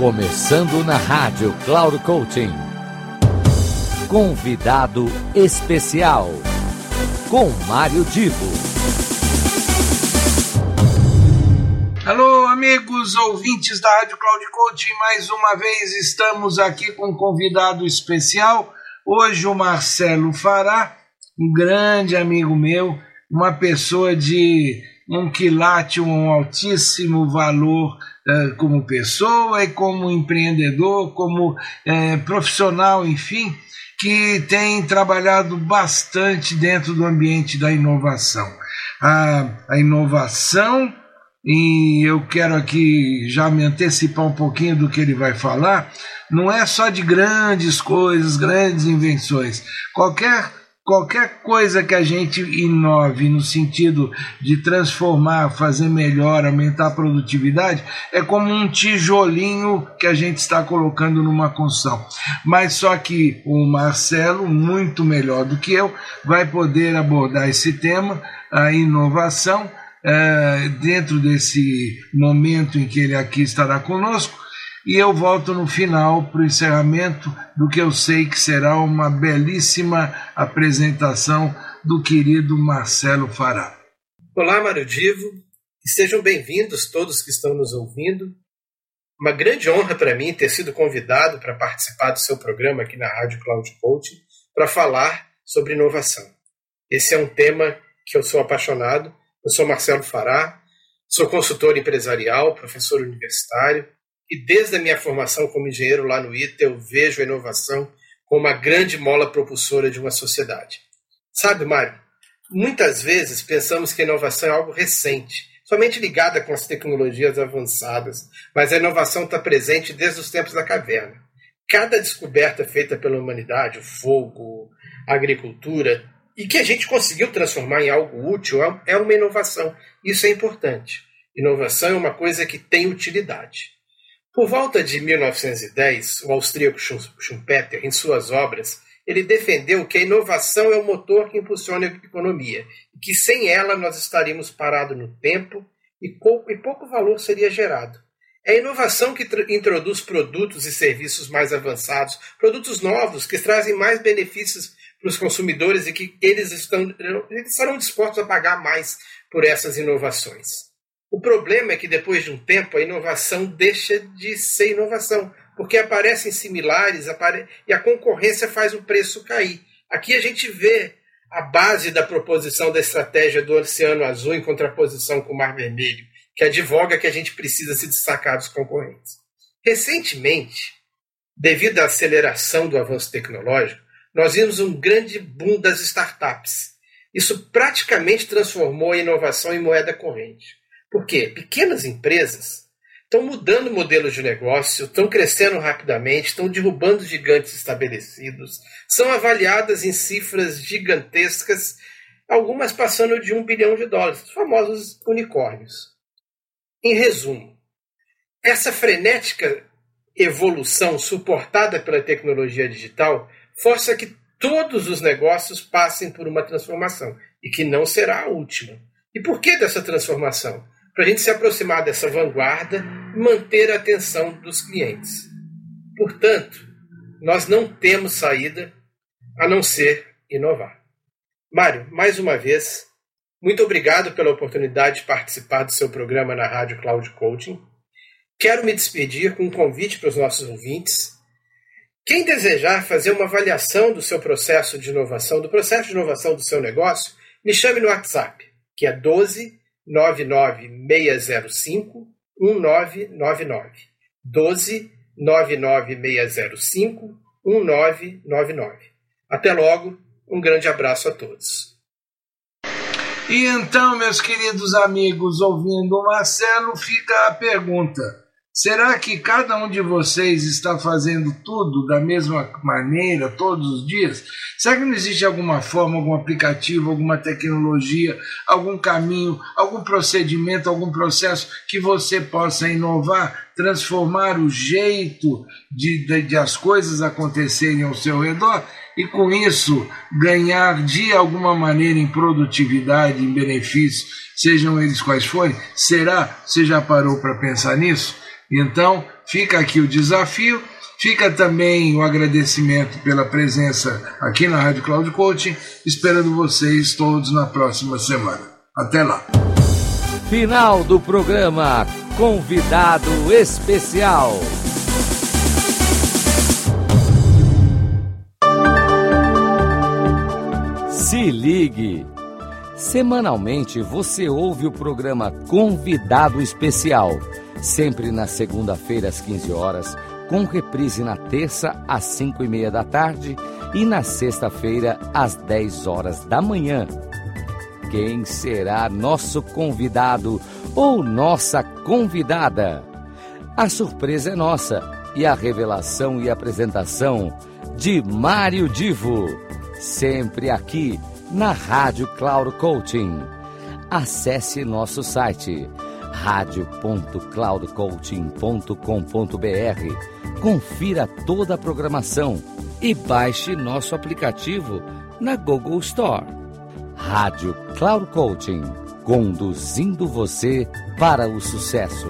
Começando na rádio Cloud Coaching. Convidado especial com Mário Divo. Alô, amigos ouvintes da Rádio Cloud Coaching, mais uma vez estamos aqui com um convidado especial. Hoje o Marcelo Fará, um grande amigo meu, uma pessoa de um quilate, um altíssimo valor como pessoa e como empreendedor, como profissional, enfim, que tem trabalhado bastante dentro do ambiente da inovação. A, a inovação, e eu quero aqui já me antecipar um pouquinho do que ele vai falar, não é só de grandes coisas, grandes invenções. Qualquer qualquer coisa que a gente inove no sentido de transformar, fazer melhor, aumentar a produtividade, é como um tijolinho que a gente está colocando numa construção. Mas só que o Marcelo, muito melhor do que eu, vai poder abordar esse tema, a inovação, dentro desse momento em que ele aqui estará conosco, e eu volto no final para o encerramento do que eu sei que será uma belíssima apresentação do querido Marcelo Fará. Olá, Mário Divo. Estejam bem-vindos todos que estão nos ouvindo. Uma grande honra para mim ter sido convidado para participar do seu programa aqui na Rádio Cloud Coaching para falar sobre inovação. Esse é um tema que eu sou apaixonado. Eu sou Marcelo Fará, sou consultor empresarial, professor universitário, e desde a minha formação como engenheiro lá no ITA, eu vejo a inovação como uma grande mola propulsora de uma sociedade. Sabe, Mário, muitas vezes pensamos que a inovação é algo recente, somente ligada com as tecnologias avançadas, mas a inovação está presente desde os tempos da caverna. Cada descoberta feita pela humanidade, o fogo, a agricultura, e que a gente conseguiu transformar em algo útil, é uma inovação. Isso é importante. Inovação é uma coisa que tem utilidade. Por volta de 1910, o austríaco Schumpeter, em suas obras, ele defendeu que a inovação é o motor que impulsiona a economia e que sem ela nós estaríamos parados no tempo e pouco, e pouco valor seria gerado. É a inovação que introduz produtos e serviços mais avançados, produtos novos que trazem mais benefícios para os consumidores e que eles, estão, eles estarão dispostos a pagar mais por essas inovações. O problema é que depois de um tempo a inovação deixa de ser inovação, porque aparecem similares apare... e a concorrência faz o preço cair. Aqui a gente vê a base da proposição da estratégia do Oceano Azul em contraposição com o Mar Vermelho, que advoga que a gente precisa se destacar dos concorrentes. Recentemente, devido à aceleração do avanço tecnológico, nós vimos um grande boom das startups. Isso praticamente transformou a inovação em moeda corrente. Por quê? Pequenas empresas estão mudando modelos de negócio, estão crescendo rapidamente, estão derrubando gigantes estabelecidos, são avaliadas em cifras gigantescas, algumas passando de um bilhão de dólares, os famosos unicórnios. Em resumo, essa frenética evolução suportada pela tecnologia digital força que todos os negócios passem por uma transformação e que não será a última. E por que dessa transformação? Para a gente se aproximar dessa vanguarda e manter a atenção dos clientes. Portanto, nós não temos saída a não ser inovar. Mário, mais uma vez, muito obrigado pela oportunidade de participar do seu programa na Rádio Cloud Coaching. Quero me despedir com um convite para os nossos ouvintes. Quem desejar fazer uma avaliação do seu processo de inovação, do processo de inovação do seu negócio, me chame no WhatsApp, que é 12 99605 1999. 12 99605 1999. Até logo, um grande abraço a todos. E então, meus queridos amigos, ouvindo o Marcelo, fica a pergunta: será que cada um de vocês está fazendo tudo da mesma maneira todos os dias? Será que não existe alguma forma, algum aplicativo, alguma tecnologia, algum caminho, algum procedimento, algum processo que você possa inovar, transformar o jeito de, de, de as coisas acontecerem ao seu redor? e com isso ganhar de alguma maneira em produtividade, em benefício, sejam eles quais forem? Será? Você já parou para pensar nisso? Então, fica aqui o desafio, fica também o agradecimento pela presença aqui na Rádio Cloud Coaching, esperando vocês todos na próxima semana. Até lá. Final do programa Convidado Especial. Se ligue. Semanalmente você ouve o programa Convidado Especial, sempre na segunda-feira às 15 horas, com reprise na terça às 5 e meia da tarde e na sexta-feira às 10 horas da manhã. Quem será nosso convidado ou nossa convidada? A surpresa é nossa e a revelação e apresentação de Mário Divo, sempre aqui na Rádio Cloud Coaching. Acesse nosso site radio.cloudcoaching.com.br. Confira toda a programação e baixe nosso aplicativo na Google Store. Rádio Cloud Coaching, conduzindo você para o sucesso.